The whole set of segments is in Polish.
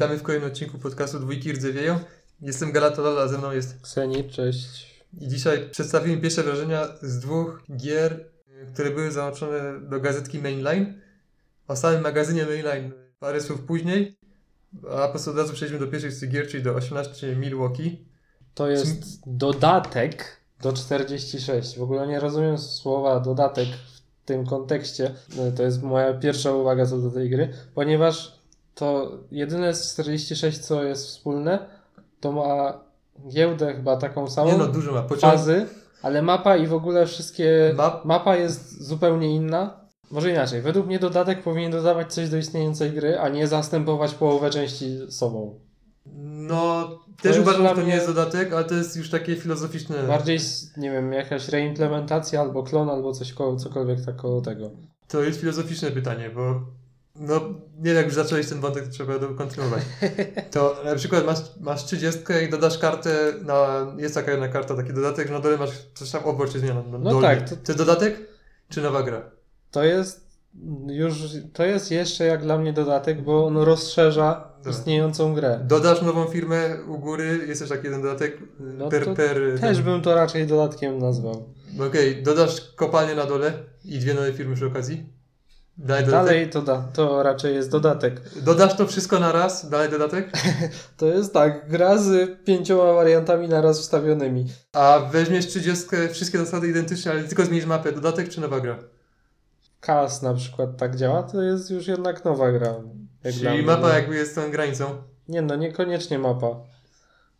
Witamy w kolejnym odcinku podcastu Dwójki Rdzewieją. Jestem Galatolol, a ze mną jest... Kseni, cześć. I dzisiaj przedstawimy pierwsze wrażenia z dwóch gier, y, które były załączone do gazetki Mainline. O samym magazynie Mainline parę słów później, a po prostu od razu przejdźmy do pierwszej z tych gier, czyli do 18 Milwaukee. To jest dodatek do 46. W ogóle nie rozumiem słowa dodatek w tym kontekście. No, To jest moja pierwsza uwaga co do tej gry, ponieważ to jedyne z 46, co jest wspólne, to ma giełdę chyba taką samą, Nie no, dużo ma. Pociąg... fazy, ale mapa i w ogóle wszystkie... Map... Mapa jest zupełnie inna. Może inaczej. Według mnie dodatek powinien dodawać coś do istniejącej gry, a nie zastępować połowę części sobą. No, też jest uważam, że to nie jest dodatek, ale to jest już takie filozoficzne... Bardziej, nie wiem, jakaś reimplementacja albo klon, albo coś koło, cokolwiek tak koło tego. To jest filozoficzne pytanie, bo no nie wiem, jak już zacząłeś ten wątek, to trzeba go kontynuować. To na przykład masz, masz 30 i dodasz kartę, na, jest taka jedna karta, taki dodatek, że na dole masz coś tam obok się zmienia. No, dolnie. tak, to- to jest dodatek czy nowa gra? To jest już, to jest jeszcze jak dla mnie dodatek, bo on rozszerza Tak. istniejącą grę. Dodasz nową firmę u góry, jest też taki jeden dodatek No per, to per... Też bym to raczej dodatkiem nazwał. Okej, dodasz kopalnię na dole i dwie nowe firmy przy okazji. Dalej. Dalej to, da, to raczej jest dodatek. Dodasz to wszystko na raz, dalej dodatek. To jest tak, gra z pięcioma wariantami naraz wstawionymi. A weźmiesz 30, wszystkie zasady identyczne, ale tylko zmienisz mapę. Dodatek czy nowa gra? Kas na przykład tak działa, to jest już jednak nowa gra. Jak Czyli mapa jakby jest tą granicą. Nie no, niekoniecznie mapa.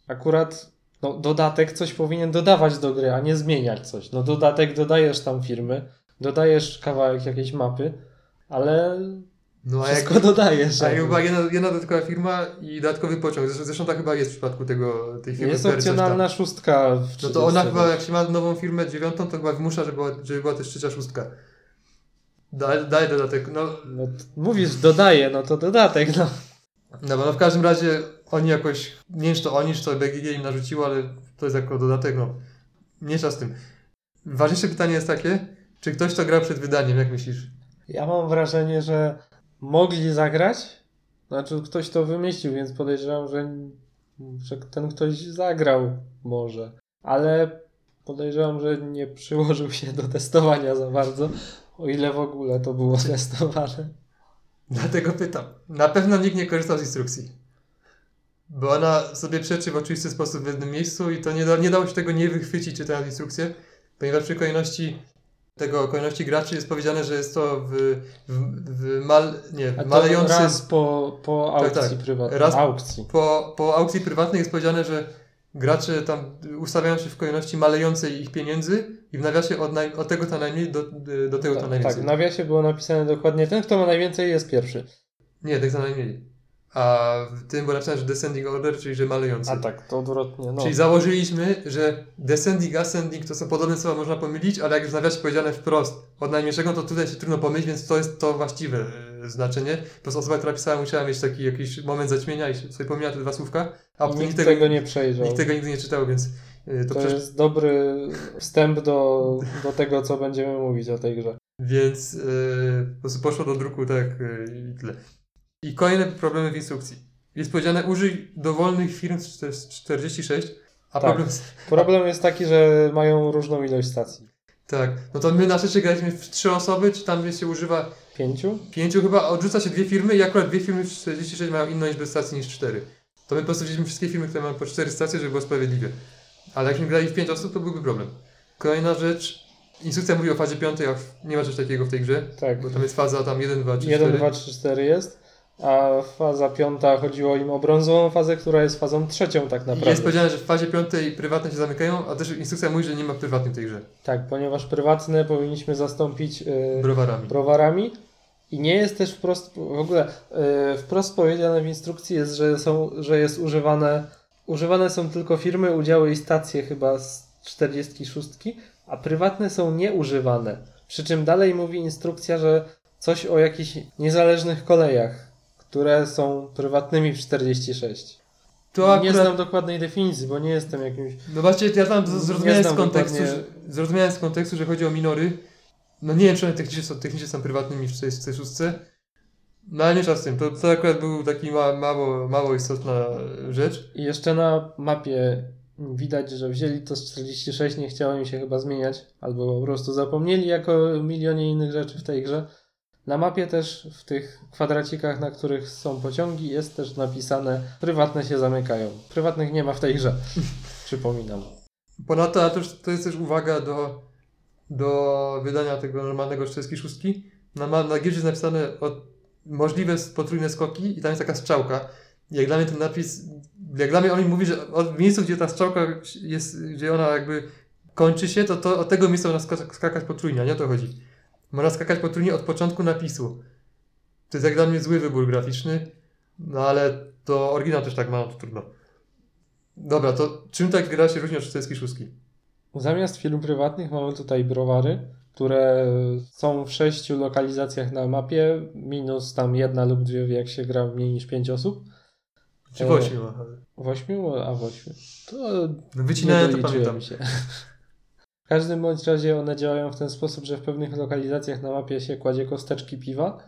Akurat no, dodatek coś powinien dodawać do gry, a nie zmieniać coś. No dodatek dodajesz tam firmy, dodajesz kawałek jakiejś mapy, ale No a jak, wszystko dodajesz. a chyba jedna, jedna dodatkowa firma i dodatkowy pociąg. Zresztą, zresztą tak chyba jest w przypadku tego, tej firmy. Jest opcjonalna szóstka. W No to ona 30. chyba, jak się ma nową firmę dziewiątą, to chyba wymusza, żeby była, żeby była też trzecia szóstka. Daj, daj dodatek. No, No, mówisz dodaje, no to dodatek, no. no bo no w każdym razie oni jakoś, nie wiem czy to oni, czy to BGG im narzuciło, ale to jest jako dodatek, no. Mniejsza z tym. Ważniejsze pytanie jest takie, czy ktoś to grał przed wydaniem, jak myślisz? Ja mam wrażenie, że mogli zagrać, znaczy ktoś to wymyślił, więc podejrzewam, że, że ten ktoś zagrał może, ale podejrzewam, że nie przyłożył się do testowania za bardzo, o ile w ogóle to było testowane. Dlatego pytam. Na pewno nikt nie korzystał z instrukcji. Bo ona sobie przeczy w oczywisty sposób w jednym miejscu i to nie, da, nie dało się tego nie wychwycić czytając instrukcję, ponieważ przy kolejności tego kolejności graczy jest powiedziane, że jest to w, w, w mal, nie, w to malejącym... raz po, po Tak, aukcji tak. prywatnej. Raz- Aukcji. Po, po aukcji prywatnej jest powiedziane, że gracze tam ustawiają się w kolejności malejącej ich pieniędzy i w nawiasie od, naj, od tego to najmniej do, do tego to Tak, najwięcej. tak, w nawiasie było napisane dokładnie ten, kto ma najwięcej jest pierwszy. Nie, tak to najmniej. A w tym było napisane, że descending order, czyli że malejący. A tak, to odwrotnie. No. Czyli założyliśmy, że descending, ascending to są podobne słowa, można pomylić, ale jak już w nawiasie powiedziane wprost od najmniejszego, to tutaj się trudno pomylić, więc to jest to właściwe e, znaczenie. Po prostu osoba, która pisała, musiała mieć taki jakiś moment zaćmienia i sobie pomijała te dwa słówka, a nikt nikt tego, tego nie przejrzał. nikt tego nigdy nie czytał, więc e, to, To przecież... jest dobry wstęp do, do tego, co będziemy mówić o tej grze. Więc e, po prostu poszło do druku tak e, i tyle. I kolejne problemy w instrukcji. Jest powiedziane użyj dowolnych firm z czter- z 46, a Tak. problem jest Problem jest taki, że mają różną ilość stacji. Tak, no to my na szczęście graliśmy w trzy osoby, czy tam się używa Pięciu? pięciu chyba, odrzuca się dwie firmy i akurat dwie firmy w 46 mają inną liczbę stacji niż cztery. To my po prostu wzięliśmy wszystkie firmy, które mają po cztery stacje, żeby było sprawiedliwie. Ale jakbyśmy grali w pięć osób, to byłby problem. Kolejna rzecz, instrukcja mówi o fazie piątej, a nie ma czegoś takiego w tej grze, Tak. bo tam jest faza tam 1, 2, 3, 1, 4. 2, 3, 4 jest. A faza piąta chodziło im o brązową fazę, która jest fazą trzecią tak I naprawdę. jest powiedziane, że w fazie piątej prywatne się zamykają, a też instrukcja mówi, że nie ma prywatnych w tej grze. Tak, ponieważ prywatne powinniśmy zastąpić yy, Browarami. browarami. I nie jest też wprost, w ogóle yy, wprost powiedziane w instrukcji jest, że, są, że jest używane, używane są tylko firmy, udziały i stacje chyba z 46, a prywatne są nieużywane. Przy czym dalej mówi instrukcja, że coś o jakichś niezależnych kolejach, które są prywatnymi w 46. To Nie akurat... znam dokładnej definicji, bo nie jestem jakimś... No właśnie, ja tam Nie zrozumiałem z kontekstu, dokładnie- że, zrozumiałem z kontekstu, że chodzi o minory. No nie wiem, czy one technicznie są, technicznie są prywatnymi w 46, No ale nie czas z tym, to, to akurat był taki ma, mało, mało istotna rzecz. I jeszcze na mapie widać, że wzięli to z 46, nie chciało im się chyba zmieniać, albo po prostu zapomnieli jako milionie innych rzeczy w tej grze. Na mapie też w tych kwadracikach, na których są pociągi, jest też napisane prywatne się zamykają. Prywatnych nie ma w tej grze. Przypominam. Ponadto to, to jest też uwaga do, do wydania tego normalnego 46. Na, na gierze jest napisane o, możliwe potrójne skoki i tam jest taka strzałka. Jak dla mnie ten napis, jak dla mnie on mi mówi, że od, miejscu, gdzie ta strzałka jest, gdzie ona jakby kończy się, to, to od tego miejsca można skakać, skakać potrójnie, a nie o to chodzi. Można skakać potrójnie od początku napisu. To jest jak dla mnie zły wybór graficzny, no ale to oryginał też tak ma, no to trudno. Dobra, to czym ta gra się różni od 46? Zamiast firm prywatnych mamy tutaj browary, które są w sześciu lokalizacjach na mapie, minus tam jedna lub dwie, jak się gra mniej niż pięć osób. Czy w ośmiu? W ośmiu? A w ośmiu. To No wycinałem, to pamiętam. się. Każdym bądź razie one działają w ten sposób, że w pewnych lokalizacjach na mapie się kładzie kosteczki piwa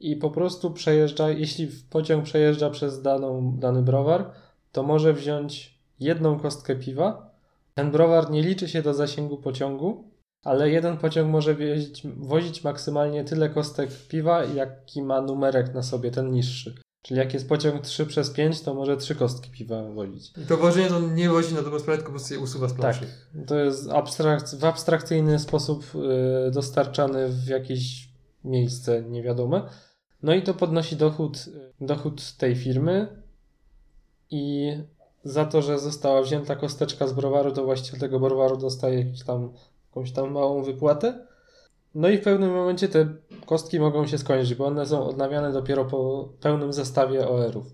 i po prostu przejeżdża, jeśli pociąg przejeżdża przez daną, dany browar, to może wziąć jedną kostkę piwa. Ten browar nie liczy się do zasięgu pociągu, ale jeden pociąg może wieźć, wozić maksymalnie tyle kostek piwa, jaki ma numerek na sobie, ten niższy. Czyli jak jest pociąg 3 przez 5, to może 3 kostki piwa wozić. I to wożenie to nie wozi na drugą sprawę, tylko po prostu je usuwa z Tak, planszy. to jest abstrak- w abstrakcyjny sposób y, dostarczany w jakieś miejsce niewiadome. No i to podnosi dochód, dochód tej firmy i za to, że została wzięta kosteczka z browaru, to właściciel tego browaru dostaje jakiś tam, jakąś tam małą wypłatę. No i w pewnym momencie te kostki mogą się skończyć, bo one są odnawiane dopiero po pełnym zestawie OR-ów.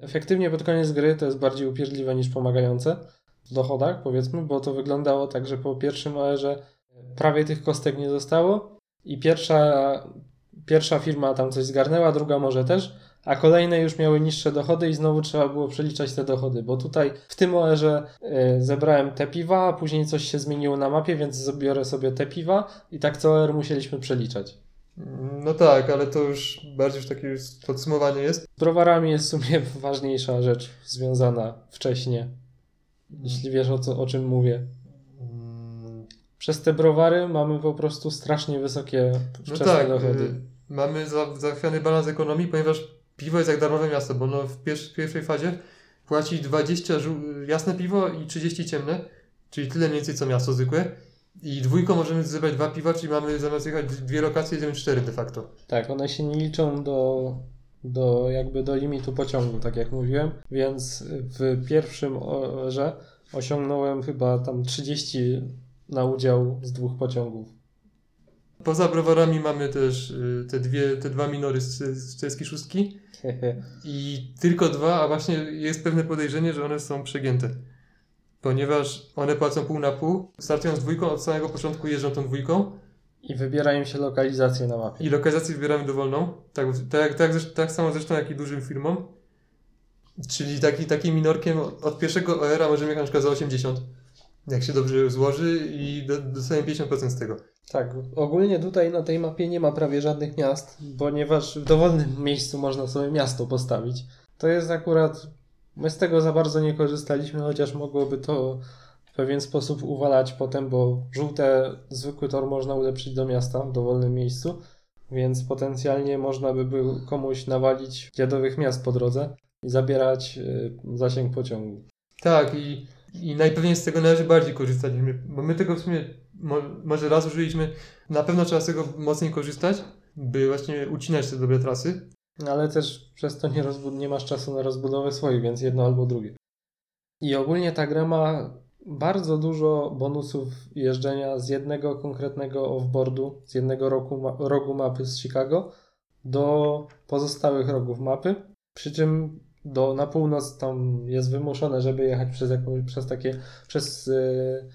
Efektywnie pod koniec gry to jest bardziej upierdliwe niż pomagające w dochodach, powiedzmy, bo to wyglądało tak, że po pierwszym OR-ze prawie tych kostek nie zostało i pierwsza, pierwsza firma tam coś zgarnęła, druga może też, a kolejne już miały niższe dochody i znowu trzeba było przeliczać te dochody, bo tutaj w tym OR-ze y, zebrałem te piwa, a później coś się zmieniło na mapie, więc zabiorę sobie te piwa i tak co OR musieliśmy przeliczać. No tak, ale to już bardziej już takie podsumowanie jest. Z browarami jest w sumie ważniejsza rzecz związana wcześniej, jeśli wiesz o, co, o czym mówię. Mm, Przez te browary mamy po prostu strasznie wysokie No wczesne tak, dochody. y, mamy za- zachwiany balans ekonomii, ponieważ piwo jest jak darmowe miasto, bo no w pier- pierwszej fazie płaci 20 żół- jasne piwo i 30 ciemne, czyli tyle mniej więcej co miasto zwykłe. I dwójką możemy zebrać dwa piwa, czyli mamy zamiast jechać dwie lokacje, jedziemy cztery de facto. Tak, one się nie liczą do, do jakby do limitu pociągu, tak jak mówiłem, więc w pierwszym orze osiągnąłem chyba tam 30 na udział z dwóch pociągów. Poza browarami mamy też y, te, dwie, te dwa minory z, z 46 i tylko dwa, a właśnie jest pewne podejrzenie, że one są przegięte. Ponieważ one płacą pół na pół, startują z dwójką, od samego początku jeżdżą tą dwójką I wybierają się lokalizacje na mapie. i lokalizację wybieramy dowolną, tak, tak, tak, tak samo zresztą jak i dużym firmom. Czyli taki, takim minorkiem od od pierwszego OR-a możemy jechać na przykład za 80, jak się dobrze złoży i do- dostajemy 50% z tego. Tak, ogólnie tutaj na tej mapie nie ma prawie żadnych miast, ponieważ w dowolnym miejscu można sobie miasto postawić. To jest akurat. My z tego za bardzo nie korzystaliśmy, chociaż mogłoby to w pewien sposób uwalać potem, bo żółte, zwykły tor można ulepszyć do miasta w dowolnym miejscu, więc potencjalnie można by był komuś nawalić dziadowych miast po drodze i zabierać y, zasięg pociągu. Tak, i, i najpewniej z tego należy bardziej korzystać, bo my tego w sumie mo, może raz użyliśmy, na pewno trzeba z tego mocniej korzystać, by właśnie ucinać te dobre trasy. Ale też przez to nie, nie masz czasu na rozbudowę swoich, więc jedno albo drugie. I ogólnie ta gra ma bardzo dużo bonusów jeżdżenia z jednego konkretnego offboardu, z jednego ma- rogu mapy z Chicago do pozostałych rogów mapy. Przy czym do, na północ tam jest wymuszone, żeby jechać przez, jakąś, przez takie, przez y,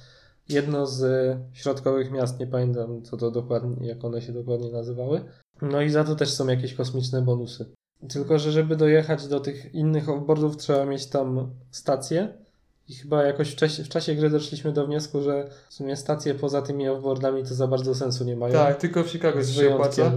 jedno z środkowych miast, nie pamiętam co to dokładnie, jak one się dokładnie nazywały. No i za to też są jakieś kosmiczne bonusy. Tylko, że żeby dojechać do tych innych offboardów trzeba mieć tam stację i chyba jakoś w czasie, w czasie gry doszliśmy do wniosku, że w sumie stacje poza tymi offboardami to za bardzo sensu nie mają. Tak, tylko w Chicago się opłaca.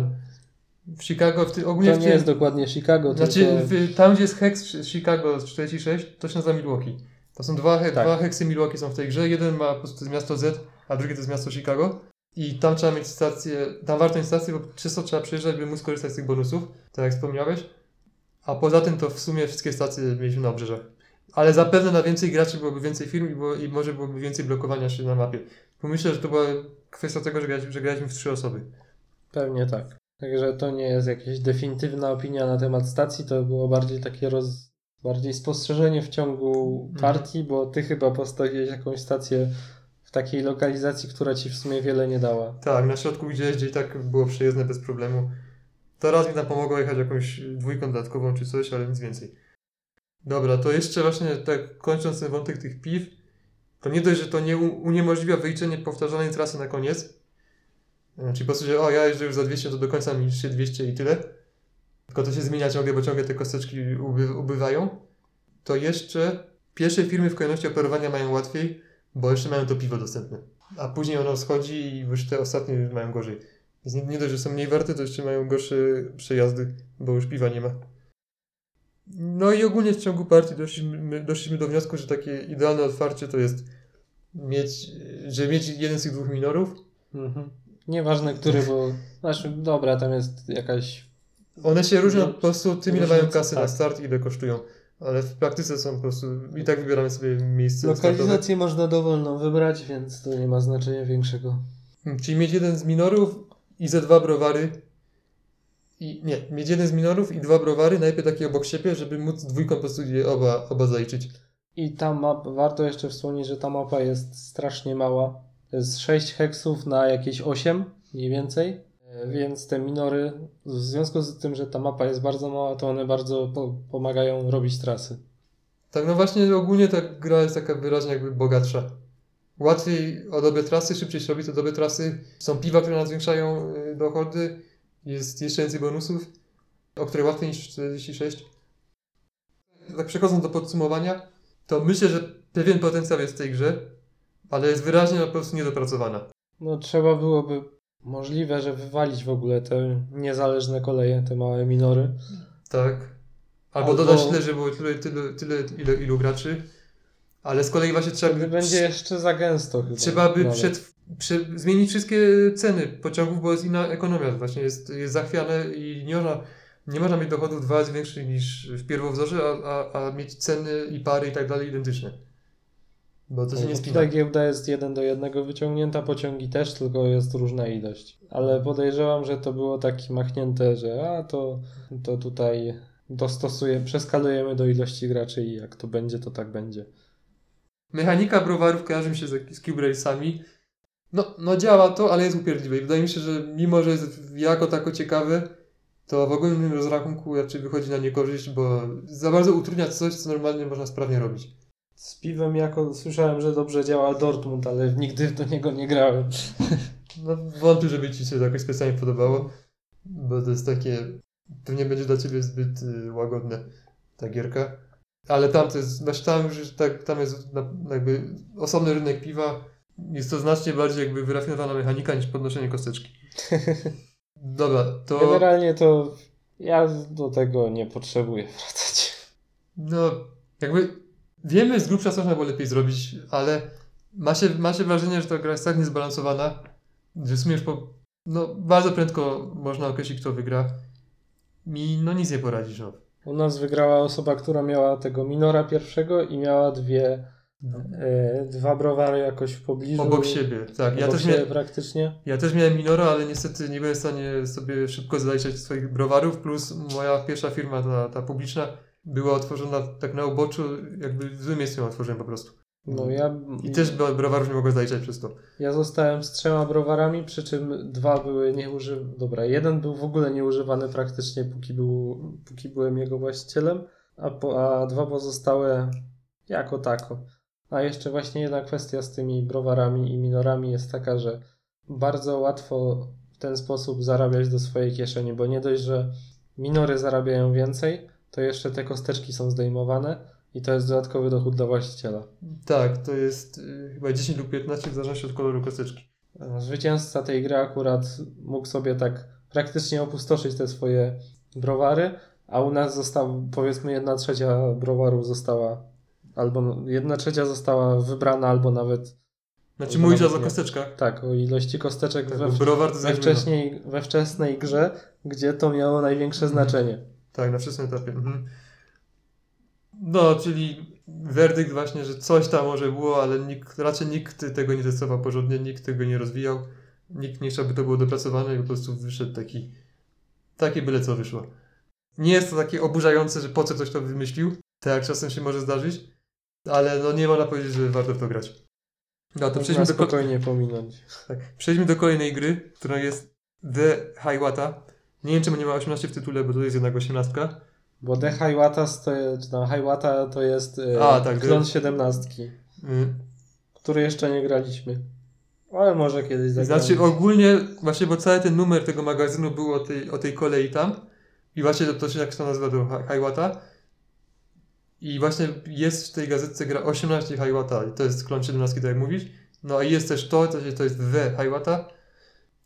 W Chicago, w ty, ogólnie To w nie tym, jest dokładnie Chicago, Znaczy, tylko... w, tam gdzie jest heks z Chicago z 46, to się nazywa Milwaukee. To są dwa, Tak. dwa heksy Milwaukee są w tej grze. Jeden ma po prostu to jest miasto Z, a drugi to jest miasto Chicago. I tam trzeba mieć stację, tam warto mieć stację, bo często trzeba przyjeżdżać, by móc korzystać z tych bonusów, tak jak wspomniałeś. A poza tym to w sumie wszystkie stacje mieliśmy na obrzeżach. Ale zapewne na więcej graczy byłoby więcej firm i, było, i może byłoby więcej blokowania się na mapie. Bo myślę, że to była kwestia tego, że graliśmy, że graliśmy w trzy osoby. Pewnie tak. Także to nie jest jakaś definitywna opinia na temat stacji, to było bardziej takie roz... bardziej spostrzeżenie w ciągu Mhm. partii, bo ty chyba postawiłeś jakąś stację w takiej lokalizacji, która ci w sumie wiele nie dała. Tak, na środku gdzieś, gdzie i tak było przejezdne bez problemu. To raz mi tam pomogło jechać jakąś dwójką dodatkową czy coś, ale nic więcej. Dobra, to jeszcze właśnie tak kończąc ten wątek tych piw, to nie dość, że to nie uniemożliwia wyliczenie powtarzanej trasy na koniec. E, Czyli po prostu, że o, ja jeżdżę już za 200, to do końca mi się 200 i tyle. Tylko to się zmienia ciągle, bo ciągle te kosteczki uby, ubywają. To jeszcze pierwsze firmy w kolejności operowania mają łatwiej, bo jeszcze mają to piwo dostępne. A później ono schodzi i już te ostatnie mają gorzej. Więc nie, nie dość, że są mniej warte, to jeszcze mają gorsze przejazdy, bo już piwa nie ma. No i ogólnie w ciągu partii doszliśmy, doszliśmy do wniosku, że takie idealne otwarcie to jest mieć, że mieć jeden z tych dwóch minorów. Mhm. Nieważne który, bo znaczy dobra, tam jest jakaś One się różnią No, po prostu tym, ile mają kasy na tak. start i ile kosztują. Ale w praktyce są po prostu, i tak wybieramy sobie miejsce lokalizację można dowolną wybrać, więc to nie ma znaczenia większego. Hmm, Czyli mieć jeden z minorów i ze dwa browary. I nie, mieć jeden z minorów i dwa browary, najpierw takie obok siebie, żeby móc dwójką po prostu je oba, oba zaliczyć. I ta mapa, warto jeszcze wspomnieć, że ta mapa jest strasznie mała. To jest 6 heksów na jakieś 8 mniej więcej. E, Więc te minory, w związku z tym, że ta mapa jest bardzo mała, to one bardzo po, pomagają robić trasy. Tak, no właśnie ogólnie ta gra jest taka wyraźnie jakby bogatsza. Łatwiej o dobre trasy, szybciej się robi te dobre trasy. Są piwa, które nam zwiększają y, dochody. Jest jeszcze więcej bonusów, o które łatwiej niż 46. Tak przechodząc do podsumowania, to myślę, że pewien potencjał jest w tej grze, ale jest wyraźnie po prostu niedopracowana. No trzeba byłoby możliwe, że wywalić w ogóle te niezależne koleje, te małe minory. Tak. Albo, Albo- dodać tyle, że było tyle, tyle, tyle ile, ilu graczy. Ale z kolei właśnie trzeba Wtedy by, będzie jeszcze za gęsto chyba. trzeba by przed, prze, zmienić wszystkie ceny pociągów, bo jest inna ekonomia. Właśnie jest, jest zachwiane i nie można, nie można mieć dochodów dwa razy większych niż w pierwowzorze, a, a, a mieć ceny i pary i tak dalej identyczne. Bo to się nie spina. Tutaj giełda jest jeden do jednego wyciągnięta, pociągi też, tylko jest różna ilość. Ale podejrzewam, że to było takie machnięte, że a to, to tutaj dostosujemy, przeskalujemy do ilości graczy i jak to będzie, to tak będzie. Mechanika browarów kojarzy mi się z, z Cube Race'ami. No, no działa to, ale jest upierdliwe. I wydaje mi się, że mimo, że jest jako tako ciekawe, to w ogólnym rozrachunku raczej wychodzi na niekorzyść, bo za bardzo utrudnia coś, co normalnie można sprawnie robić. Z piwem jako słyszałem, że dobrze działa Dortmund, ale nigdy do niego nie grałem. No wątpię, żeby Ci się to jakoś specjalnie podobało, bo to jest takie, pewnie będzie dla Ciebie zbyt y, łagodne ta gierka. Ale tam to jest, znaczy tam już tak, tam jest na, jakby osobny rynek piwa. Jest to znacznie bardziej jakby wyrafinowana mechanika niż podnoszenie kosteczki. Dobra, to Generalnie to ja do tego nie potrzebuję wracać. no jakby wiemy z grubsza co można było lepiej zrobić, ale ma się, ma się wrażenie, że ta gra jest tak niezbalansowana, że w sumie już po, no bardzo prędko można określić kto wygra. Mi no nic nie poradzisz. No. U nas wygrała osoba, która miała tego minora pierwszego i miała dwie, e, dwa browary jakoś w pobliżu. Obok siebie, tak. Ja obok też, siebie mia- praktycznie. ja też miałem Minora, ale niestety nie byłem w stanie sobie szybko zaliczać swoich browarów, plus moja pierwsza firma, ta, ta publiczna, była otworzona tak na uboczu, jakby w złym miejscu ją otworzyłem po prostu. No ja, I też bro- browarów nie mogłem zaliczać przez to. ja zostałem z trzema browarami, przy czym dwa były nieużywane. Dobra, jeden był w ogóle nieużywany praktycznie, póki, był, póki byłem jego właścicielem, a, po, a dwa pozostałe jako tako. A jeszcze właśnie jedna kwestia z tymi browarami i minorami jest taka, że bardzo łatwo w ten sposób zarabiać do swojej kieszeni, bo nie dość, że minory zarabiają więcej, to jeszcze te kosteczki są zdejmowane i to jest dodatkowy dochód dla właściciela. Tak, to jest y, chyba 10 lub 15 w zależności od koloru kosteczki. Zwycięzca tej gry akurat mógł sobie tak praktycznie opustoszyć te swoje browary, a u nas została, powiedzmy, jedna trzecia browarów została, albo no, jedna trzecia została wybrana, albo nawet, Znaczy mówisz o kosteczkach. tak, o ilości kosteczek Tak, we, we, zajmuje- wcześniej, we wczesnej grze, gdzie to miało największe Mhm. znaczenie. Tak, na wczesnym etapie. Mhm. No, czyli werdykt właśnie, że coś tam może było, ale nikt, raczej nikt tego nie testował porządnie, nikt tego nie rozwijał, nikt nie chciał, by to było dopracowane i po prostu wyszedł taki, taki byle co wyszło. Nie jest to takie oburzające, że po co ktoś to wymyślił, tak jak czasem się może zdarzyć, ale no nie można powiedzieć, że warto w to grać. No to przejdźmy do, ko- tak. Przejdźmy do kolejnej gry, którą jest The Highwata. Nie wiem, czemu nie ma 18 w tytule, bo to jest jednak 18. Bo The Highwatas to Highwata to jest e, A, tak, klon to- 17, Y, który jeszcze nie graliśmy. Ale może kiedyś zagramy. Znaczy ogólnie, właśnie bo cały ten numer tego magazynu był o tej, o tej kolei tam i właśnie to, to się jak to nazywa do Hi- Highwata i właśnie jest w tej gazetce gra 18 Highwata i to jest klon 17 tak jak mówisz no i jest też to, to, się- to jest The Highwata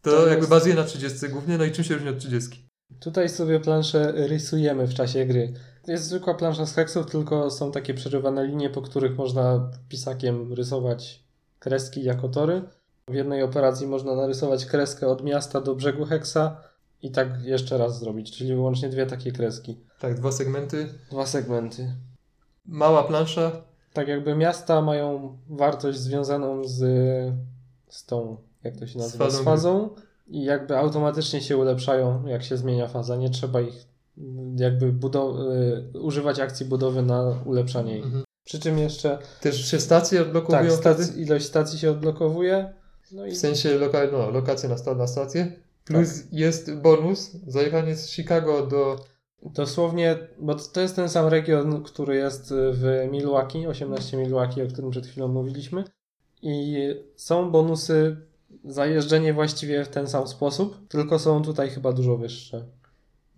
to, To jakby jest- bazuje na 30 głównie, no i czym się różni od 30? Tutaj sobie planszę rysujemy w czasie gry. To jest zwykła plansza z heksów, tylko są takie przerywane linie, po których można pisakiem rysować kreski jako tory. W jednej operacji można narysować kreskę od miasta do brzegu heksa i tak jeszcze raz zrobić, czyli wyłącznie dwie takie kreski. Tak, dwa segmenty, Dwa segmenty. mała plansza, Tak jakby miasta mają wartość związaną z, z tą, jak to się Z nazywa, fazą z fazą i jakby automatycznie się ulepszają, jak się zmienia faza. Nie trzeba ich jakby budow- y, używać akcji budowy na ulepszanie ich. mhm. Przy czym jeszcze też się stacje odblokowują tak, stac- ilość stacji się odblokowuje. No i W sensie loka no, lokacje na, sta- na stację. Plus jest bonus, zajechanie z Chicago do dosłownie, bo to jest ten sam region, który jest w Milwaukee, 18 Milwaukee, o którym przed chwilą mówiliśmy. I są bonusy za jeżdżenie właściwie w ten sam sposób, tylko są tutaj chyba dużo wyższe.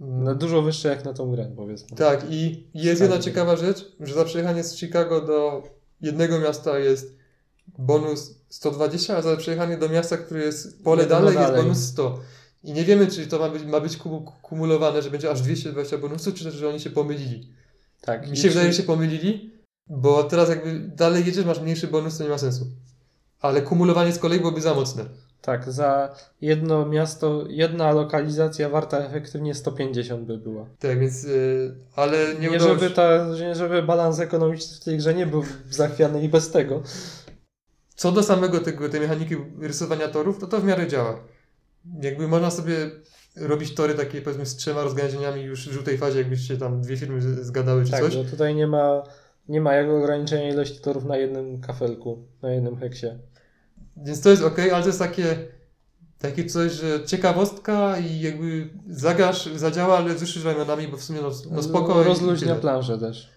No, dużo wyższe jak na tą grę, powiedzmy. Tak, i jest jedna ciekawa rzecz, że za przejechanie z Chicago do jednego miasta jest bonus 120, a za przejechanie do miasta, które jest pole dalej, jest dalej. bonus 100. I nie wiemy, czy to ma być, ma być kumu- kumulowane, że będzie aż 220 bonusów, czy też, że oni się pomylili. Tak, Mi się wydaje, że się pomylili, bo teraz jakby dalej jedziesz, masz mniejszy bonus, to nie ma sensu. Ale kumulowanie z kolei byłoby za mocne. Tak, za jedno miasto, jedna lokalizacja warta efektywnie 150 by była. Tak, więc, yy, ale nie, Nie, udało żeby, się. ta, nie żeby balans ekonomiczny w tej grze nie był zachwiany i bez tego. Co do samego tego, tej mechaniki rysowania torów, to to w miarę działa. Jakby można sobie robić tory takie powiedzmy z trzema rozgałęzieniami już w żółtej fazie, jakbyście tam dwie firmy zgadały czy Tak, coś. że tutaj nie ma, nie ma jak ograniczenia ilości torów na jednym kafelku, na jednym heksie. Więc to jest ok, ale to jest takie, takie coś, że ciekawostka i jakby zagrasz, zadziała, ale wzruszysz ramionami, bo w sumie no, no spoko. Rozluźnia planszę też.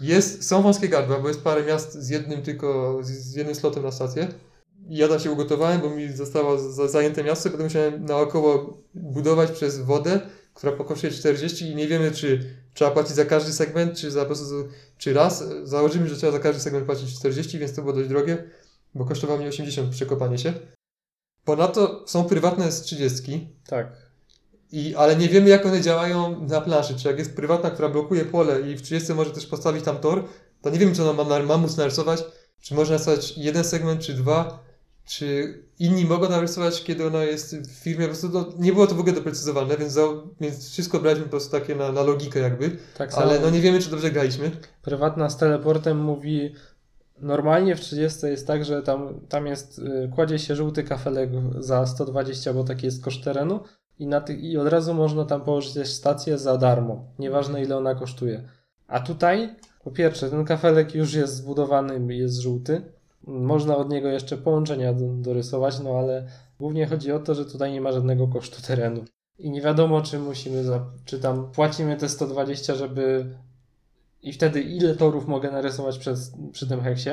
Jest, są wąskie gardła, bo jest parę miast z jednym tylko, z, z jednym slotem na stację. I ja tam się ugotowałem, bo mi zostało za, zajęte miasto, potem musiałem naokoło budować przez wodę, która kosztuje 40 i nie wiemy, czy trzeba płacić za każdy segment, czy za po prostu, czy raz. Założymy, że trzeba za każdy segment płacić 40, więc to było dość drogie, bo kosztowało mi 80 przekopanie się. Ponadto są prywatne z 30, Tak. i, ale nie wiemy, jak one działają na planszy. Czy jak jest prywatna, która blokuje pole i w 30 może też postawić tam tor, to nie wiem, czy ona ma, ma móc narysować, czy można narysować jeden segment, czy dwa, czy inni mogą narysować, kiedy ona jest w firmie. Po prostu to, nie było to w ogóle doprecyzowane, więc, za, więc wszystko braliśmy po prostu takie na, na logikę jakby, Tak ale no nie wiemy, czy dobrze graliśmy. prywatna z teleportem mówi normalnie w 30 jest tak, że tam, tam jest, y, kładzie się żółty kafelek za 120, bo taki jest koszt terenu i, na tych, i od razu można tam położyć też stację za darmo, nieważne ile ona kosztuje. A tutaj, po pierwsze, ten kafelek już jest zbudowany, jest żółty, można od niego jeszcze połączenia do, dorysować, no ale głównie chodzi o to, że tutaj nie ma żadnego kosztu terenu. I nie wiadomo, czy musimy, za, czy tam płacimy te 120, żeby i wtedy ile torów mogę narysować przez, przy tym heksie.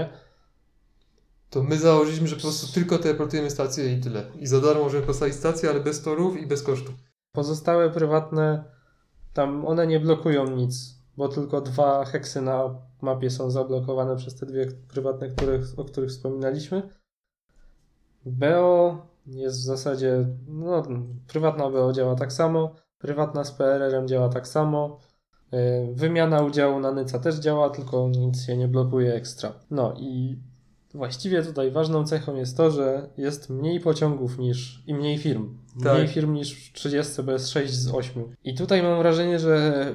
To my założyliśmy, że po prostu tylko teleportujemy stację i tyle. I za darmo możemy postawić stację, ale bez torów i bez kosztu. Pozostałe prywatne, tam one nie blokują nic, bo tylko dwa heksy na mapie są zablokowane przez te dwie prywatne, których, o których wspominaliśmy. BO jest w zasadzie, no, prywatna BO działa tak samo, prywatna z PRR-em działa tak samo, wymiana udziału na Nyca też działa, tylko nic się nie blokuje ekstra. No i właściwie tutaj ważną cechą jest to, że jest mniej pociągów niż i mniej firm. Mniej Tak. firm niż w 30, bo jest 6 z 8. I tutaj mam wrażenie, że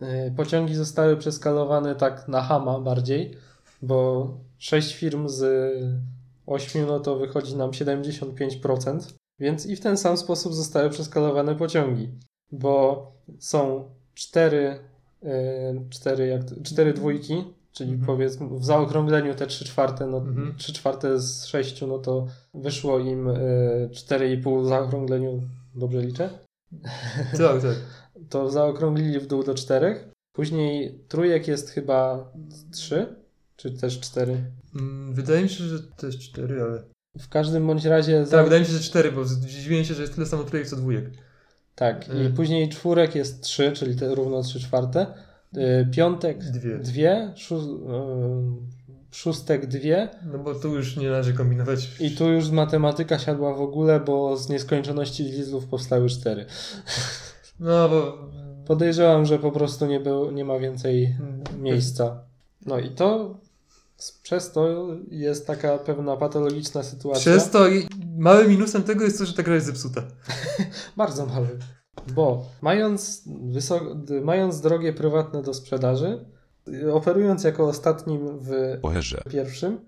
yy, pociągi zostały przeskalowane tak na hama bardziej, bo 6 firm z 8 no to wychodzi nam 75%, więc i w ten sam sposób zostały przeskalowane pociągi, bo są 4, cztery, jak, cztery dwójki, czyli Mhm. powiedzmy w zaokrągleniu te 3 czwarte, no Mhm. 3 czwarte z 6, no to wyszło im y, 4,5 w zaokrągleniu, dobrze liczę? Tak, tak. To zaokrąglili w dół do 4. Później trójek jest chyba 3, czy też 4. Mm, Wydaje mi się, że jest cztery, ale... W każdym bądź razie. za- Tak, wydaje mi się, że cztery, bo zdziwiłem się, że jest tyle samo trójek co dwójek. Tak, i Mm. później czwórek jest 3, czyli te równo 3 czwarte. Y, Piątek Dwie. 2, szóstek 2 No bo tu już nie należy kombinować. i tu już matematyka siadła w ogóle, bo z nieskończoności lizów powstały 4. No bo... Podejrzewam, że po prostu nie, był, nie ma więcej Mm, miejsca. No i to przez to jest taka pewna patologiczna sytuacja. Przez to i małym minusem tego jest to, że ta gra jest zepsuta. Bardzo mały. Bo mając, mając drogie prywatne do sprzedaży, y, operując jako ostatnim w Oherze. pierwszym,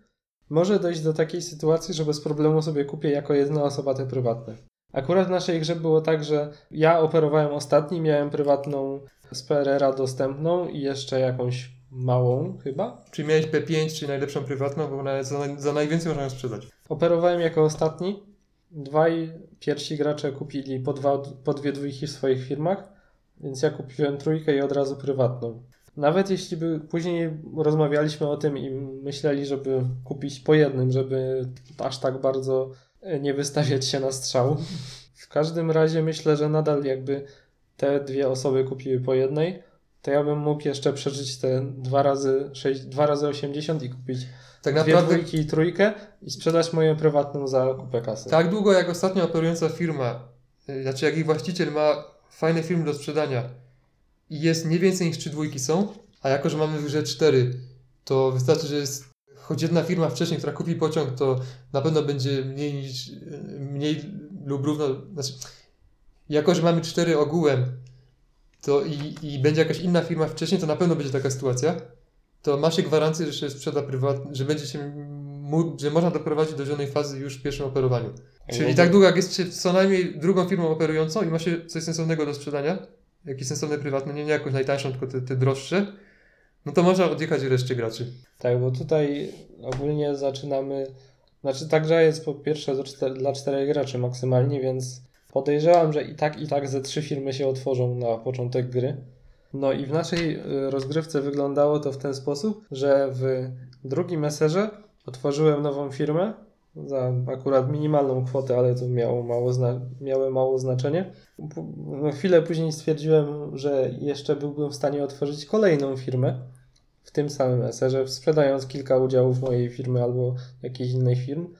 może dojść do takiej sytuacji, że bez problemu sobie kupię jako jedna osoba te prywatne. Akurat w naszej grze było tak, że ja operowałem ostatni, miałem prywatną z PRR-a dostępną i jeszcze jakąś małą chyba. Czyli miałeś P5, czyli najlepszą prywatną, bo ona za, za najwięcej można ją sprzedać. Operowałem jako ostatni. Dwaj pierwsi gracze kupili po, dwa, po dwie dwójki w swoich firmach, więc ja kupiłem trójkę i od razu prywatną. Nawet jeśli by później rozmawialiśmy o tym i myśleli, żeby kupić po jednym, żeby aż tak bardzo e, nie wystawiać się na strzał. W każdym razie myślę, że nadal jakby te dwie osoby kupiły po jednej, to ja bym mógł jeszcze przeżyć te 2 razy 6, 2 razy 80 i kupić Tak dwie naprawdę dwójki i trójkę i sprzedać moją prywatną za kupę kasy. tak długo jak ostatnio operująca firma, y, znaczy jak ich właściciel ma fajne firmy do sprzedania i jest nie więcej niż trzy dwójki są, a jako, że mamy w grze cztery, to wystarczy, że jest choć jedna firma wcześniej, która kupi pociąg, to na pewno będzie mniej niż, y, mniej lub równo, znaczy jako, że mamy cztery ogółem, to i, i będzie jakaś inna firma wcześniej, to na pewno będzie taka sytuacja, to ma się gwarancję, że się sprzeda prywatnie, że będzie się że można doprowadzić do żadnej fazy już w pierwszym operowaniu. Czyli tak długo jak jest się co najmniej drugą firmą operującą i ma się coś sensownego do sprzedania, jakieś sensowne prywatne, nie, nie jakąś najtańszą, tylko te, te droższe, no to można odjechać reszcie graczy. Tak, bo tutaj ogólnie zaczynamy. Znaczy, ta gra jest po pierwsze dla czterech graczy maksymalnie, więc podejrzewam, że i tak, i tak ze trzy firmy się otworzą na początek gry. No i w naszej y, rozgrywce wyglądało to w ten sposób, że w drugim meserze otworzyłem nową firmę za akurat minimalną kwotę, ale to miało mało, zna- miało mało znaczenie. No, chwilę później stwierdziłem, że jeszcze byłbym w stanie otworzyć kolejną firmę w tym samym eserze, sprzedając kilka udziałów mojej firmy albo jakiejś innej firm.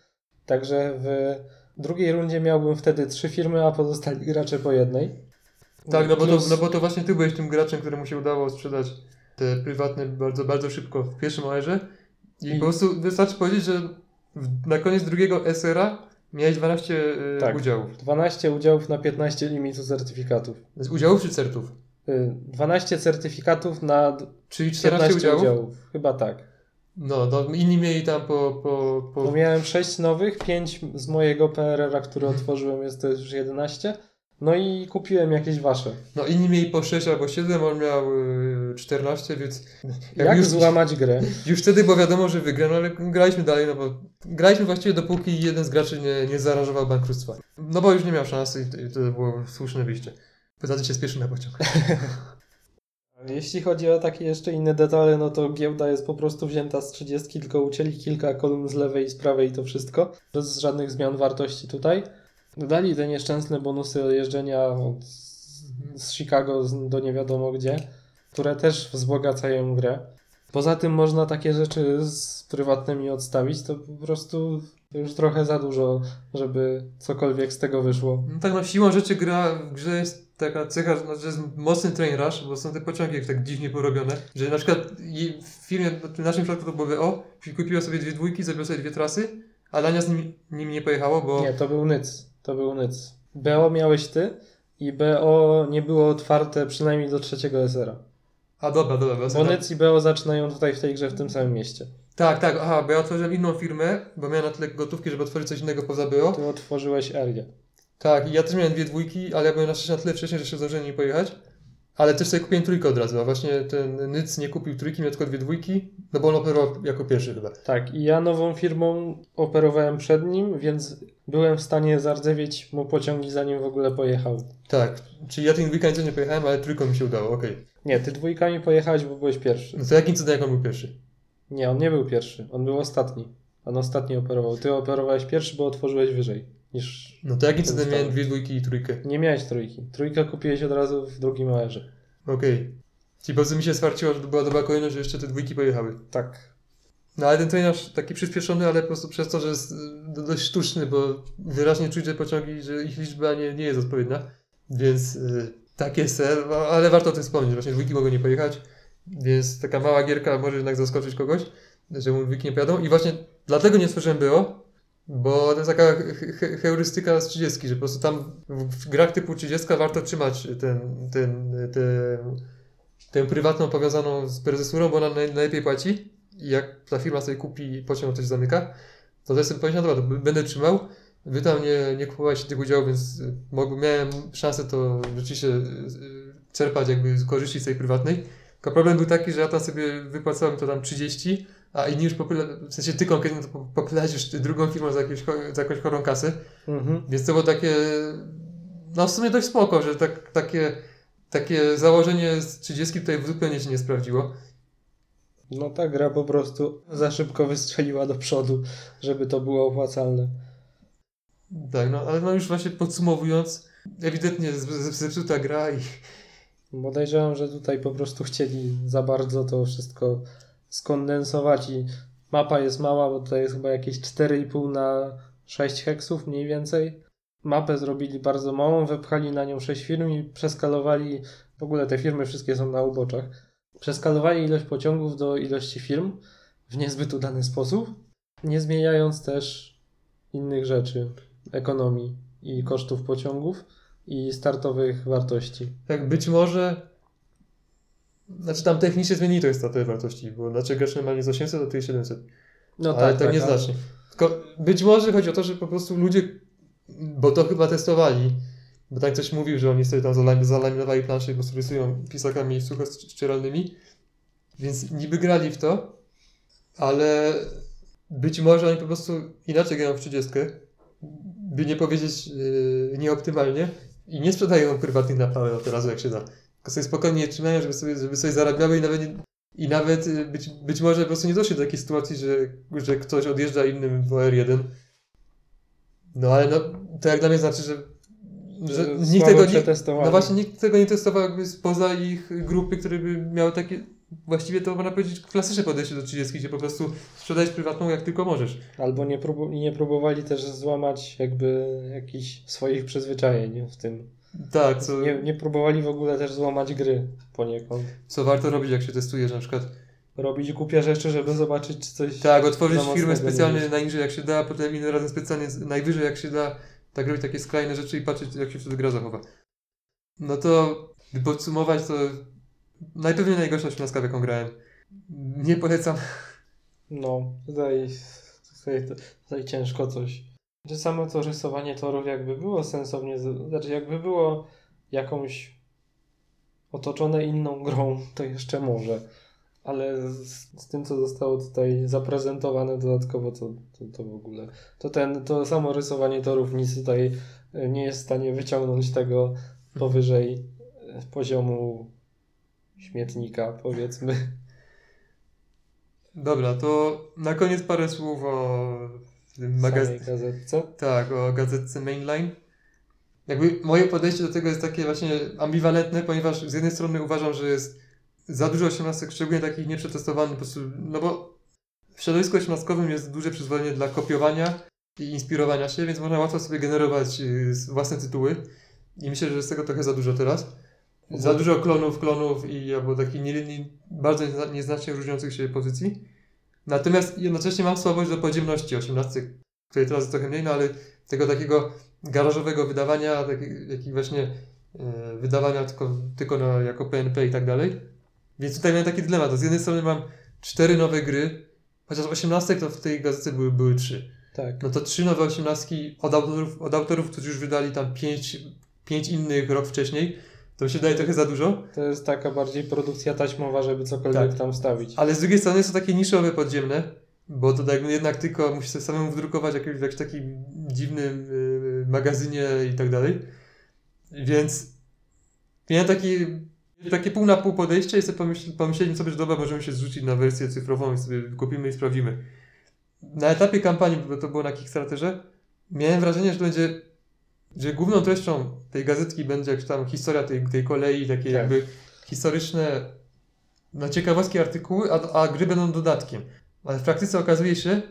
Także w drugiej rundzie miałbym wtedy trzy firmy, a pozostali gracze po jednej. Tak, no bo, to, no bo to właśnie ty byłeś tym graczem, któremu się udało sprzedać te prywatne bardzo, bardzo szybko w pierwszym OR-ze i, I- po prostu wystarczy powiedzieć, że na koniec drugiego SR-a miałeś 12 y, Tak. udziałów. 12 udziałów na 15 limitu certyfikatów. Z udziałów czy certów? Y, 12 certyfikatów na Czyli 14 15 udziałów? udziałów. Chyba tak. No, no, inni mieli tam po... po, po... Bo miałem 6 nowych, 5 z mojego PRR-a, który Mhm. otworzyłem, jest to już 11. No i kupiłem jakieś wasze. No inni mieli po 6 albo 7, on miał y, 14, więc Jak, już, złamać grę? już wtedy było wiadomo, że wygra, no ale graliśmy dalej, no bo graliśmy właściwie dopóki jeden z graczy nie, nie zaaranżował bankructwa. No bo już nie miał szansy i to, i to było słuszne wyjście. Poza tym się spieszył na pociąg. Jeśli chodzi o takie jeszcze inne detale, no to giełda jest po prostu wzięta z 30, tylko ucięli kilka kolumn z lewej i z prawej i to wszystko. Bez żadnych zmian wartości tutaj. Dodali te nieszczęsne bonusy jeżdżenia od, z Chicago do nie wiadomo gdzie, które też wzbogacają grę. Poza tym można takie rzeczy z prywatnymi odstawić, to po prostu już trochę za dużo, żeby cokolwiek z tego wyszło. No tak no siłą rzeczy gra w grze jest taka cecha, że jest mocny train rush, bo są te pociągi tak dziwnie porobione, że na przykład w firmie, w naszym przypadku to było BO, kupiła sobie dwie dwójki, zrobiła sobie dwie trasy, a Dania z nimi, nimi nie pojechało, bo... Nie, to był Nyc. To był Nyc. BO miałeś ty i BO nie było otwarte przynajmniej do trzeciego SR-a. A dobra, dobra, Bo Nyc i BO zaczynają tutaj w tej grze w tym samym mieście. Tak, tak, aha, bo ja otworzyłem inną firmę, bo miałem na tyle gotówki, żeby otworzyć coś innego poza BO. Ty otworzyłeś Erię. Tak, i ja też miałem dwie dwójki, ale ja byłem na szczęście na tyle wcześniej, że się zdążyłem nie pojechać. Ale też sobie kupiłem trójkę od razu, a właśnie ten Nyc nie kupił trójki, miał tylko dwie dwójki, no bo on operował jako pierwszy chyba. Tak, i ja nową firmą operowałem przed nim, więc byłem w stanie zardzewieć mu pociągi zanim w ogóle pojechał. Tak, czyli ja tym weekend nie pojechałem, ale trójką mi się udało, okej. Nie, ty dwójkami pojechałeś, bo byłeś pierwszy. No to jakim cudem jak on był pierwszy? Nie, on nie był pierwszy, on był ostatni. On ostatni operował. Ty operowałeś pierwszy, bo otworzyłeś wyżej niż... No to jakim cudem miałem dwie dwójki i trójkę? Nie miałeś trójki. Trójkę kupiłeś od razu w drugim AR-ze. Okej. Czyli po prostu mi się swarciło, że to była dobra kolejność, że jeszcze te dwójki pojechały. Tak. No ale ten trenaż taki przyspieszony, ale po prostu przez to, że jest do- dość sztuczny, bo wyraźnie czuć, że pociągi, że ich liczba nie, nie jest odpowiednia. Więc y, tak jest, e, ale warto o tym wspomnieć, właśnie dwójki mogą nie pojechać, więc taka mała gierka może jednak zaskoczyć kogoś, że mu dwójki nie pojadą. I właśnie dlatego nie stworzyłem było, bo to jest taka he- he- heurystyka z 30, że po prostu tam w, grach typu 30 warto trzymać ten, ten, tę, tę prywatną powiązaną z prezesurą, bo ona naj, najlepiej płaci. I jak ta firma sobie kupi pociąg, to się zamyka, to też sobie powiedziałem, dobra, to będę trzymał. Wy tam nie, nie kupowaliście tych udziałów, więc mogłem, miałem szansę to rzeczywiście y, y, czerpać jakby z korzyści z tej prywatnej. Tylko problem był taki, że ja tam sobie wypłacałem to tam 30, a inni już popyla, w sensie ty konkretnie to popylałeś drugą firmą za, jakieś, za jakąś chorą kasę. Mhm. Więc to było takie, no w sumie dość spoko, że tak, takie, takie założenie z 30 tutaj zupełnie się nie sprawdziło. No ta gra po prostu za szybko wystrzeliła do przodu, żeby to było opłacalne. Tak, no ale no już właśnie podsumowując, ewidentnie zepsuta gra i Podejrzewam, że tutaj po prostu chcieli za bardzo to wszystko skondensować i mapa jest mała, bo tutaj jest chyba jakieś 4,5 na 6 heksów mniej więcej. Mapę zrobili bardzo małą, wepchali na nią 6 firm i przeskalowali, w ogóle te firmy wszystkie są na uboczach, przeskalowali ilość pociągów do ilości firm w niezbyt udany sposób, nie zmieniając też innych rzeczy, ekonomii i kosztów pociągów i startowych wartości. tak być może, znaczy tam technicznie zmienili to istotę wartości, bo dlaczego gracz normalnie z 800, to tu jest 700. No ale tak, ale- nieznacznie. Tylko być może chodzi o to, że po prostu ludzie, bo to chyba testowali, bo tak ktoś mówił, że oni sobie tam zalam- zalaminowali plansze i po prostu rysują pisakami suchościeralnymi, więc niby grali w to, ale być może oni po prostu inaczej grają w 30, by nie powiedzieć yy, nieoptymalnie i nie sprzedają prywatnych naprawy od razu jak się da. Tylko sobie spokojnie je trzymają, żeby sobie, żeby sobie zarabiały i nawet, nie, i nawet y, być, być może po prostu nie doszli do takiej sytuacji, że, że ktoś odjeżdża innym w OR1. No ale no, to jak dla mnie znaczy, że, że nikt tego nie, przetestowali. no właśnie nikt tego nie testował jakby spoza ich grupy, które by miały takie, właściwie to można powiedzieć klasyczne podejście do 30, gdzie po prostu sprzedajesz prywatną jak tylko możesz. Albo nie, próbu- nie próbowali też złamać jakby jakichś swoich przyzwyczajeń w tym. Tak, co, Nie, nie próbowali w ogóle też złamać gry poniekąd. co warto robić jak się testuje, że na przykład Robić głupie rzeczy, żeby zobaczyć czy coś... Tak, otworzyć firmę nie specjalnie najniżej jak się da, potem innym razem specjalnie najwyżej jak się da, tak robić takie skrajne rzeczy i patrzeć jak się wtedy gra zachowa. No to, by podsumować, to najpewniej najgorsza śmiaska w jaką grałem. Nie polecam. No, tutaj, tutaj, tutaj ciężko coś. Że samo to rysowanie torów jakby było sensownie, znaczy jakby było jakąś otoczone inną grą, to jeszcze może. Ale z, z tym, co zostało tutaj zaprezentowane dodatkowo, to, to, to w ogóle. To ten, to samo rysowanie torów nic tutaj e, nie jest w stanie wyciągnąć tego powyżej e, poziomu śmietnika, powiedzmy. Dobra, to na koniec parę słów o tym magazynie. Tak, o gazetce Mainline. Jakby moje podejście do tego jest takie właśnie ambiwalentne, ponieważ z jednej strony uważam, że jest za dużo osiemnastek, szczególnie takich nieprzetestowanych, po prostu, no bo w środowisku osiemnastkowym jest duże przyzwolenie dla kopiowania i inspirowania się, więc można łatwo sobie generować y, własne tytuły i myślę, że jest tego trochę za dużo teraz. Za dużo klonów, klonów i albo takich nie, nie, bardzo niezna- nieznacznie różniących się pozycji. Natomiast jednocześnie mam słabość do podziemności osiemnastek, której teraz jest trochę mniej, no ale tego takiego garażowego wydawania, jakich właśnie e, wydawania tylko, tylko na, jako PNP i tak dalej. Więc tutaj miałem taki dylemat. Z jednej strony mam cztery nowe gry, chociaż 18 to w tej gazecie były, były trzy. Tak. No to trzy nowe osiemnastki od autorów, od autorów, którzy już wydali tam pięć, pięć innych rok wcześniej, to mi się daje trochę za dużo. To jest taka bardziej produkcja taśmowa, żeby cokolwiek Tak. tam wstawić. Ale z drugiej strony są takie niszowe, podziemne, bo to jakby jednak tylko musisz sobie samemu wydrukować jakimś, w jakimś takim dziwnym y, magazynie i tak dalej. Więc miałem taki, takie pół na pół podejście i sobie pomyśl, pomyśleli sobie, że dobra, możemy się zrzucić na wersję cyfrową i sobie kupimy i sprawdzimy. Na etapie kampanii, bo to było na Kickstarterze, miałem wrażenie, że będzie, że główną treścią tej gazetki będzie jakaś tam historia tej, tej kolei, takie Tak. jakby historyczne no, ciekawostki artykuły, a, a gry będą dodatkiem. Ale w praktyce okazuje się,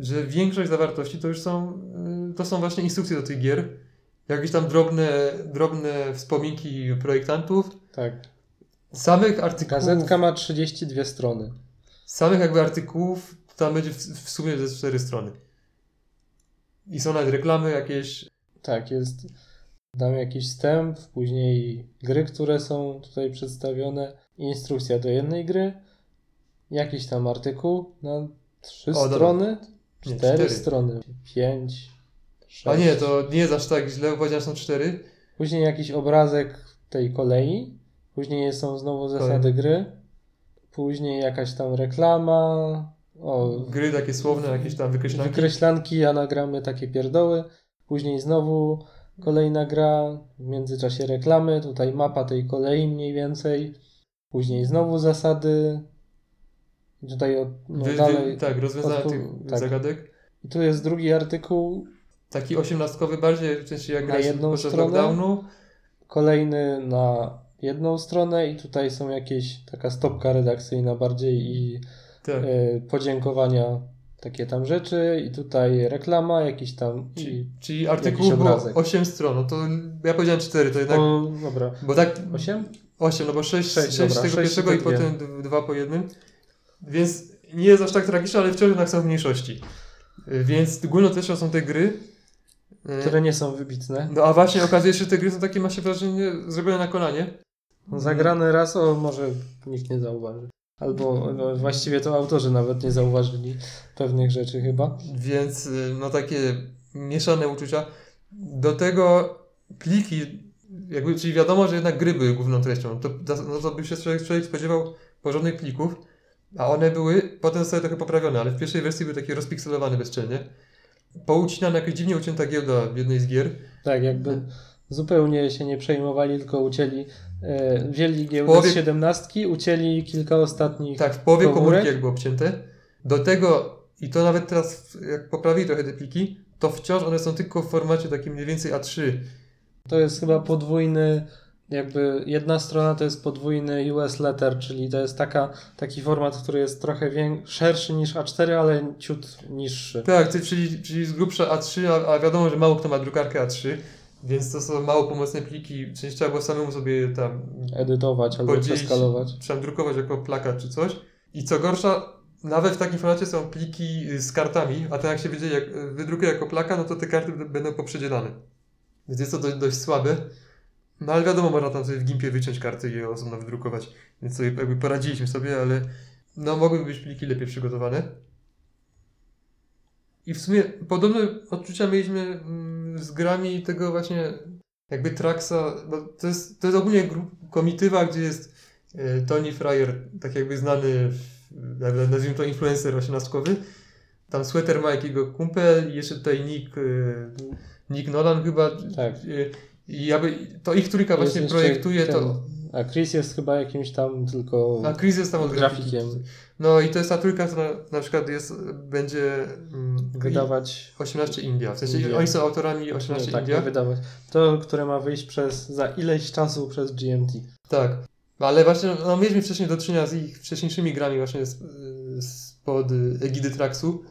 że większość zawartości to już są, y, to są właśnie instrukcje do tych gier. Jakieś tam drobne, drobne wspominki projektantów. Tak. Samych artykułów, Gazetka ma 32 strony. samych jakby artykułów tam będzie w, w sumie ze cztery strony. I są nawet reklamy jakieś. Tak, jest tam jakiś wstęp, później gry, które są tutaj przedstawione, instrukcja do jednej gry, jakiś tam artykuł na trzy O, strony, Nie, cztery, cztery. strony, pięć, sześć. A nie, to nie jest aż tak źle, powiedziałem, są cztery. Później jakiś obrazek tej kolei, później są znowu zasady gry, później jakaś tam reklama, o, Gry takie słowne, jakieś tam wykreślanki. wykreślanki, anagramy, takie pierdoły. Później znowu kolejna gra, w międzyczasie reklamy, tutaj mapa tej kolei mniej więcej. Później znowu zasady. Tutaj od, no Wy, wy, dalej. tak, rozwiązania odpu- tych tak. zagadek. I tu jest drugi artykuł, Taki osiemnastkowy bardziej, w sensie jak Na grać jedną podczas stronę? lockdownu. kolejny na jedną stronę i tutaj są jakieś taka stopka redakcyjna bardziej i Tak. e, podziękowania, takie tam rzeczy i tutaj reklama, jakiś tam Czyli, czyli artykuł obrazek. 8 stron, no to ja powiedziałem 4, to jednak, o, dobra, bo tak osiem? 8, no bo 6, Sześć, 6, dobra, tego sześć pierwszego i potem d- dwa po jednym, więc nie jest aż tak tragiczne, ale wciąż jednak są w mniejszości. Y, Więc treścią są te gry, y, które nie są wybitne. no a właśnie okazuje się, że te gry są takie, ma się wrażenie, zrobione na kolanie. Zagrane raz, o może nikt nie zauważy. Albo no, właściwie to autorzy nawet nie zauważyli pewnych rzeczy chyba. Więc y, no takie mieszane uczucia. Do tego pliki, jakby, czyli wiadomo, że jednak gry były główną treścią. To, no to by się człowiek, człowiek spodziewał porządnych plików, a one były potem sobie trochę poprawione, ale w pierwszej wersji były takie rozpikselowane bezczelnie. Poucinana, jakaś dziwnie ucięta giełda w jednej z gier. Tak, jakby zupełnie się nie przejmowali, tylko ucięli, e, wzięli giełdę Połowie- z siedemnastki, ucięli kilka ostatnich. Tak, w połowie Komórek? komórki jakby obcięte. Do tego, i to nawet teraz, jak poprawili trochę te pliki, to wciąż one są tylko w formacie takim mniej więcej A3. To jest chyba podwójny, jakby jedna strona to jest podwójny US letter, czyli to jest taka, taki format, który jest trochę szerszy niż A4, ale ciut niższy. Tak, czyli, czyli z grubsza A3, a, a wiadomo, że mało kto ma drukarkę A3, więc to są mało pomocne pliki. Sensie trzeba było samemu sobie tam, Edytować albo przeskalować. trzeba drukować jako plakat czy coś. I co gorsza, nawet w takim formacie są pliki y, z kartami, a to jak się będzie, jak y, wydrukuję jako plaka, no to te karty będą poprzedzielane. Więc jest to dość, dość słabe. No ale wiadomo, można tam sobie w Gimpie wyciąć karty i je osobno wydrukować. Więc sobie jakby poradziliśmy sobie, ale no mogłyby być pliki lepiej przygotowane. I w sumie podobne odczucia mieliśmy mm, z grami tego właśnie jakby Traxa, bo to jest, to jest ogólnie gru- komitywa, gdzie jest e, Tony Fryer, tak jakby znany, nazwijmy to influencer osiemnastkowy. Tam Sweater ma jakiego kumpel i jeszcze tutaj Nick, e, Nick Nolan chyba. Tak. E, I jakby to ich trójka właśnie projektuje ten- to. A Chris jest chyba jakimś tam tylko A Chris jest tam od grafiki. grafikiem. No i to jest ta trójka, która na przykład jest, będzie mm, Wydawać. 18 India. W sensie India. oni są autorami Nie, 18 tak, India. wydawać. To, które ma wyjść przez za ileś czasu przez GMT. Tak. Ale właśnie, no, mieliśmy wcześniej do czynienia z ich wcześniejszymi grami właśnie z, spod egidy Traxu.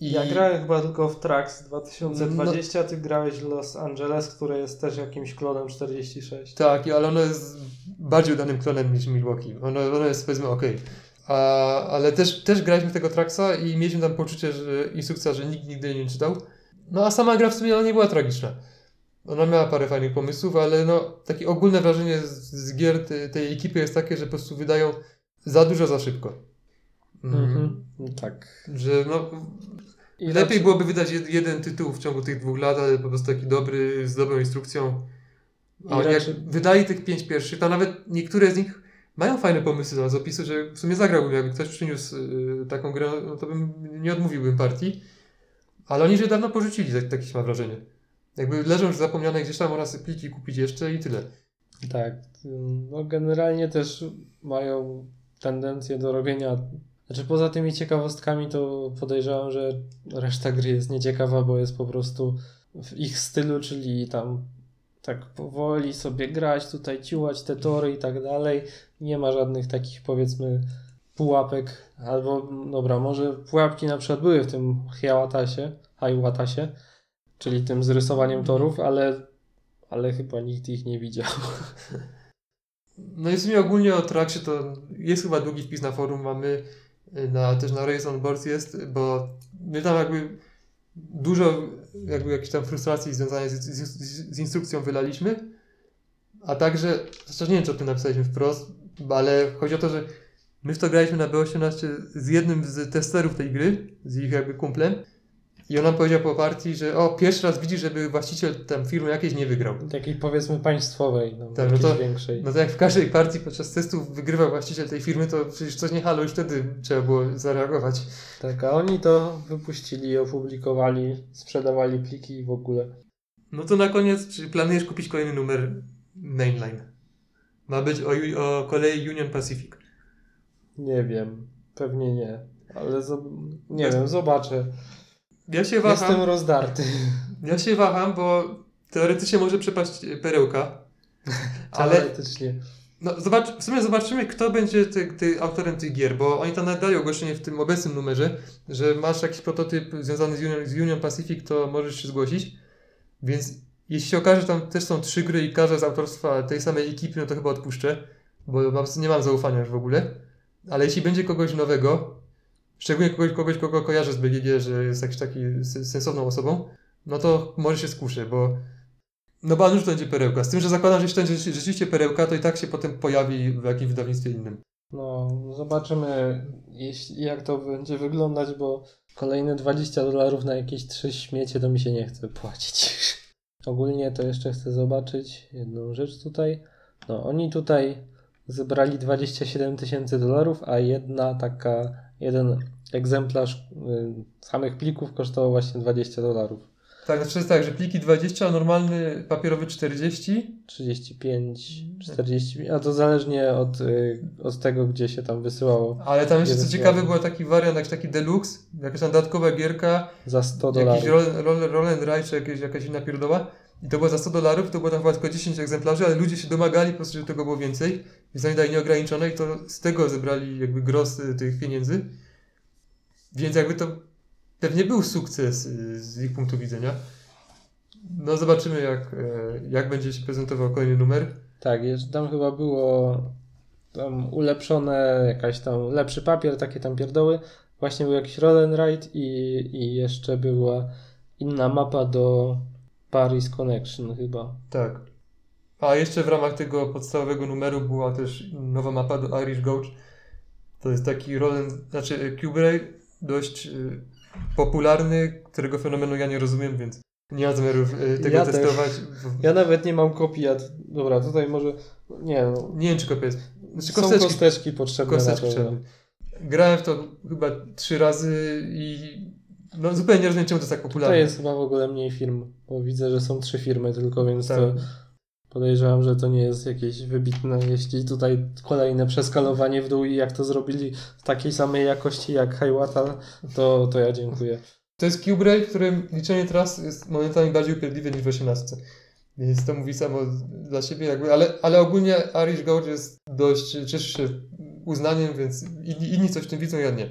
I... Ja grałem chyba tylko w Trax 2020, no, ty grałeś w Los Angeles, które jest też jakimś klonem 46. Tak, ale ono jest bardziej udanym klonem niż Milwaukee. Ono, ono jest powiedzmy ok. A, ale też, też graliśmy tego Traxa i mieliśmy tam poczucie, że instrukcja, że nikt nigdy jej nie czytał. No a sama gra w sumie nie była tragiczna. Ona miała parę fajnych pomysłów, ale no takie ogólne wrażenie z, z gier te, tej ekipy jest takie, że po prostu wydają za dużo za szybko. Mhm. Tak. Że no, I lepiej raczej... byłoby wydać jeden tytuł w ciągu tych dwóch lat, ale po prostu taki dobry, z dobrą instrukcją. A raczej... jak wydali tych pięć pierwszych, to nawet niektóre z nich mają fajne pomysły z opisu, że w sumie zagrałbym, jakby ktoś przyniósł y, taką grę, no to bym nie odmówiłbym partii. Ale oni się dawno porzucili, tak, takie mam wrażenie. Jakby leżą już zapomniane gdzieś tam, oraz pliki kupić jeszcze i tyle. Tak. No generalnie też mają tendencję do robienia znaczy poza tymi ciekawostkami to podejrzewam, że reszta gry jest nieciekawa, bo jest po prostu w ich stylu, czyli tam tak powoli sobie grać, tutaj ciłać te tory i tak dalej. Nie ma żadnych takich powiedzmy pułapek, albo dobra, może pułapki na przykład były w tym Hiawatasie, Hiawatasie, czyli tym z rysowaniem torów, ale, ale chyba nikt ich nie widział. No i w sumie ogólnie o Traxie to jest chyba długi wpis na forum, mamy na, też na Race on Board jest, bo my tam jakby dużo jakby jakichś tam frustracji związanych z, z, z, instrukcją wylaliśmy, a także, zresztą nie wiem, czy o tym napisaliśmy wprost, ale chodzi o to, że my w to graliśmy na B18 z jednym z testerów tej gry, z ich jakby kumplem, i on nam powiedział po partii, że o, pierwszy raz widzi, żeby właściciel tam firmy jakiejś nie wygrał. Takiej powiedzmy państwowej, no, tak, no to, większej. No to jak w każdej partii podczas testów wygrywał właściciel tej firmy, to przecież coś nie halo, już wtedy trzeba było zareagować. Tak, a oni to wypuścili, opublikowali, sprzedawali pliki i w ogóle. No to na koniec, czy planujesz kupić kolejny numer Mainline? Ma być o, o kolei Union Pacific. Nie wiem, pewnie nie, ale nie wiem, zobaczę. Ja się waham. Jestem rozdarty. Ja się waham, bo teoretycznie może przepaść perełka. ale teoretycznie. No, zobacz, w sumie zobaczymy, kto będzie ty, ty, autorem tych gier, bo oni tam nadali ogłoszenie w tym obecnym numerze, że masz jakiś prototyp związany z Union, z Union Pacific, to możesz się zgłosić. Więc jeśli się okaże, że tam też są trzy gry i każda z autorstwa tej samej ekipy, no to chyba odpuszczę, bo nie mam zaufania już w ogóle. Ale jeśli będzie kogoś nowego, szczególnie kogoś, kogoś kogo kojarzę z BGG, że jest jakiś taki sensowną osobą, no to może się skuszę, bo no bo już to będzie perełka. Z tym, że zakładam, że jeśli to będzie rzeczywiście perełka, to i tak się potem pojawi w jakimś wydawnictwie innym. No, zobaczymy jeśli, jak to będzie wyglądać, bo kolejne 20 dolarów na jakieś trzy śmiecie to mi się nie chce płacić. Ogólnie to jeszcze chcę zobaczyć jedną rzecz tutaj. No, oni tutaj zebrali 27 tysięcy dolarów, a jedna taka jeden egzemplarz y, samych plików kosztował właśnie 20 dolarów. Tak, znaczy jest tak, że pliki 20, a normalny papierowy 40. 35, 40, a to zależnie od, y, od tego, gdzie się tam wysyłało. Ale tam jeszcze co ciekawe, był taki wariant, jakiś taki deluxe, jakaś tam dodatkowa gierka. Za 100 dolarów. Jakiś roll, roll, roll and ride, czy jakieś, jakaś inna pierdowa. I to było za 100 dolarów, to było tam chyba tylko 10 egzemplarzy, ale ludzie się domagali po prostu, żeby tego było więcej. Więc oni nieograniczone i to z tego zebrali jakby gros tych pieniędzy. Więc jakby to pewnie był sukces y, z ich punktu widzenia. No zobaczymy jak, e, jak będzie się prezentował kolejny numer. Tak, jeszcze tam chyba było tam ulepszone, jakaś tam lepszy papier, takie tam pierdoły. Właśnie był jakiś roll ride i, i jeszcze była inna mapa do Paris Connection chyba. Tak. A jeszcze w ramach tego podstawowego numeru była też nowa mapa do Irish Gouge. To jest taki roll, znaczy Cube dość y, popularny, którego fenomenu ja nie rozumiem, więc nie mam zamiaru y, tego ja testować. Też. Ja nawet nie mam kopii. Dobra, tutaj może. Nie, no. nie wiem, czy kopia jest. Znaczy, kosteczki, Są kosteczki potrzebne. Kosteczki. Grałem w to chyba trzy razy i no zupełnie nie rozumiem, czemu to jest tak popularne. To jest chyba w ogóle mniej firm, bo widzę, że są trzy firmy tylko, więc tak. to podejrzewam, że to nie jest jakieś wybitne. Jeśli tutaj kolejne przeskalowanie w dół i jak to zrobili w takiej samej jakości jak Highwater, to, to ja dziękuję. To jest Cube w którym liczenie tras jest momentami bardziej upierdliwe niż w 18. Więc to mówi samo dla siebie, jakby, ale, ale ogólnie Irish Gold jest dość, cieszy się uznaniem, więc inni, inni coś w tym widzą, ja nie.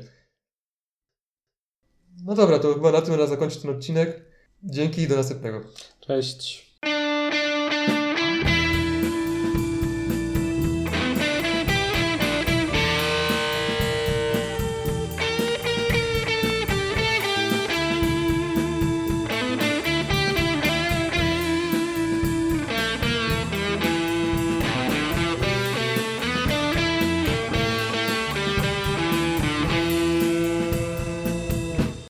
No dobra, to chyba na tym można zakończyć ten odcinek. Dzięki i do następnego. Cześć.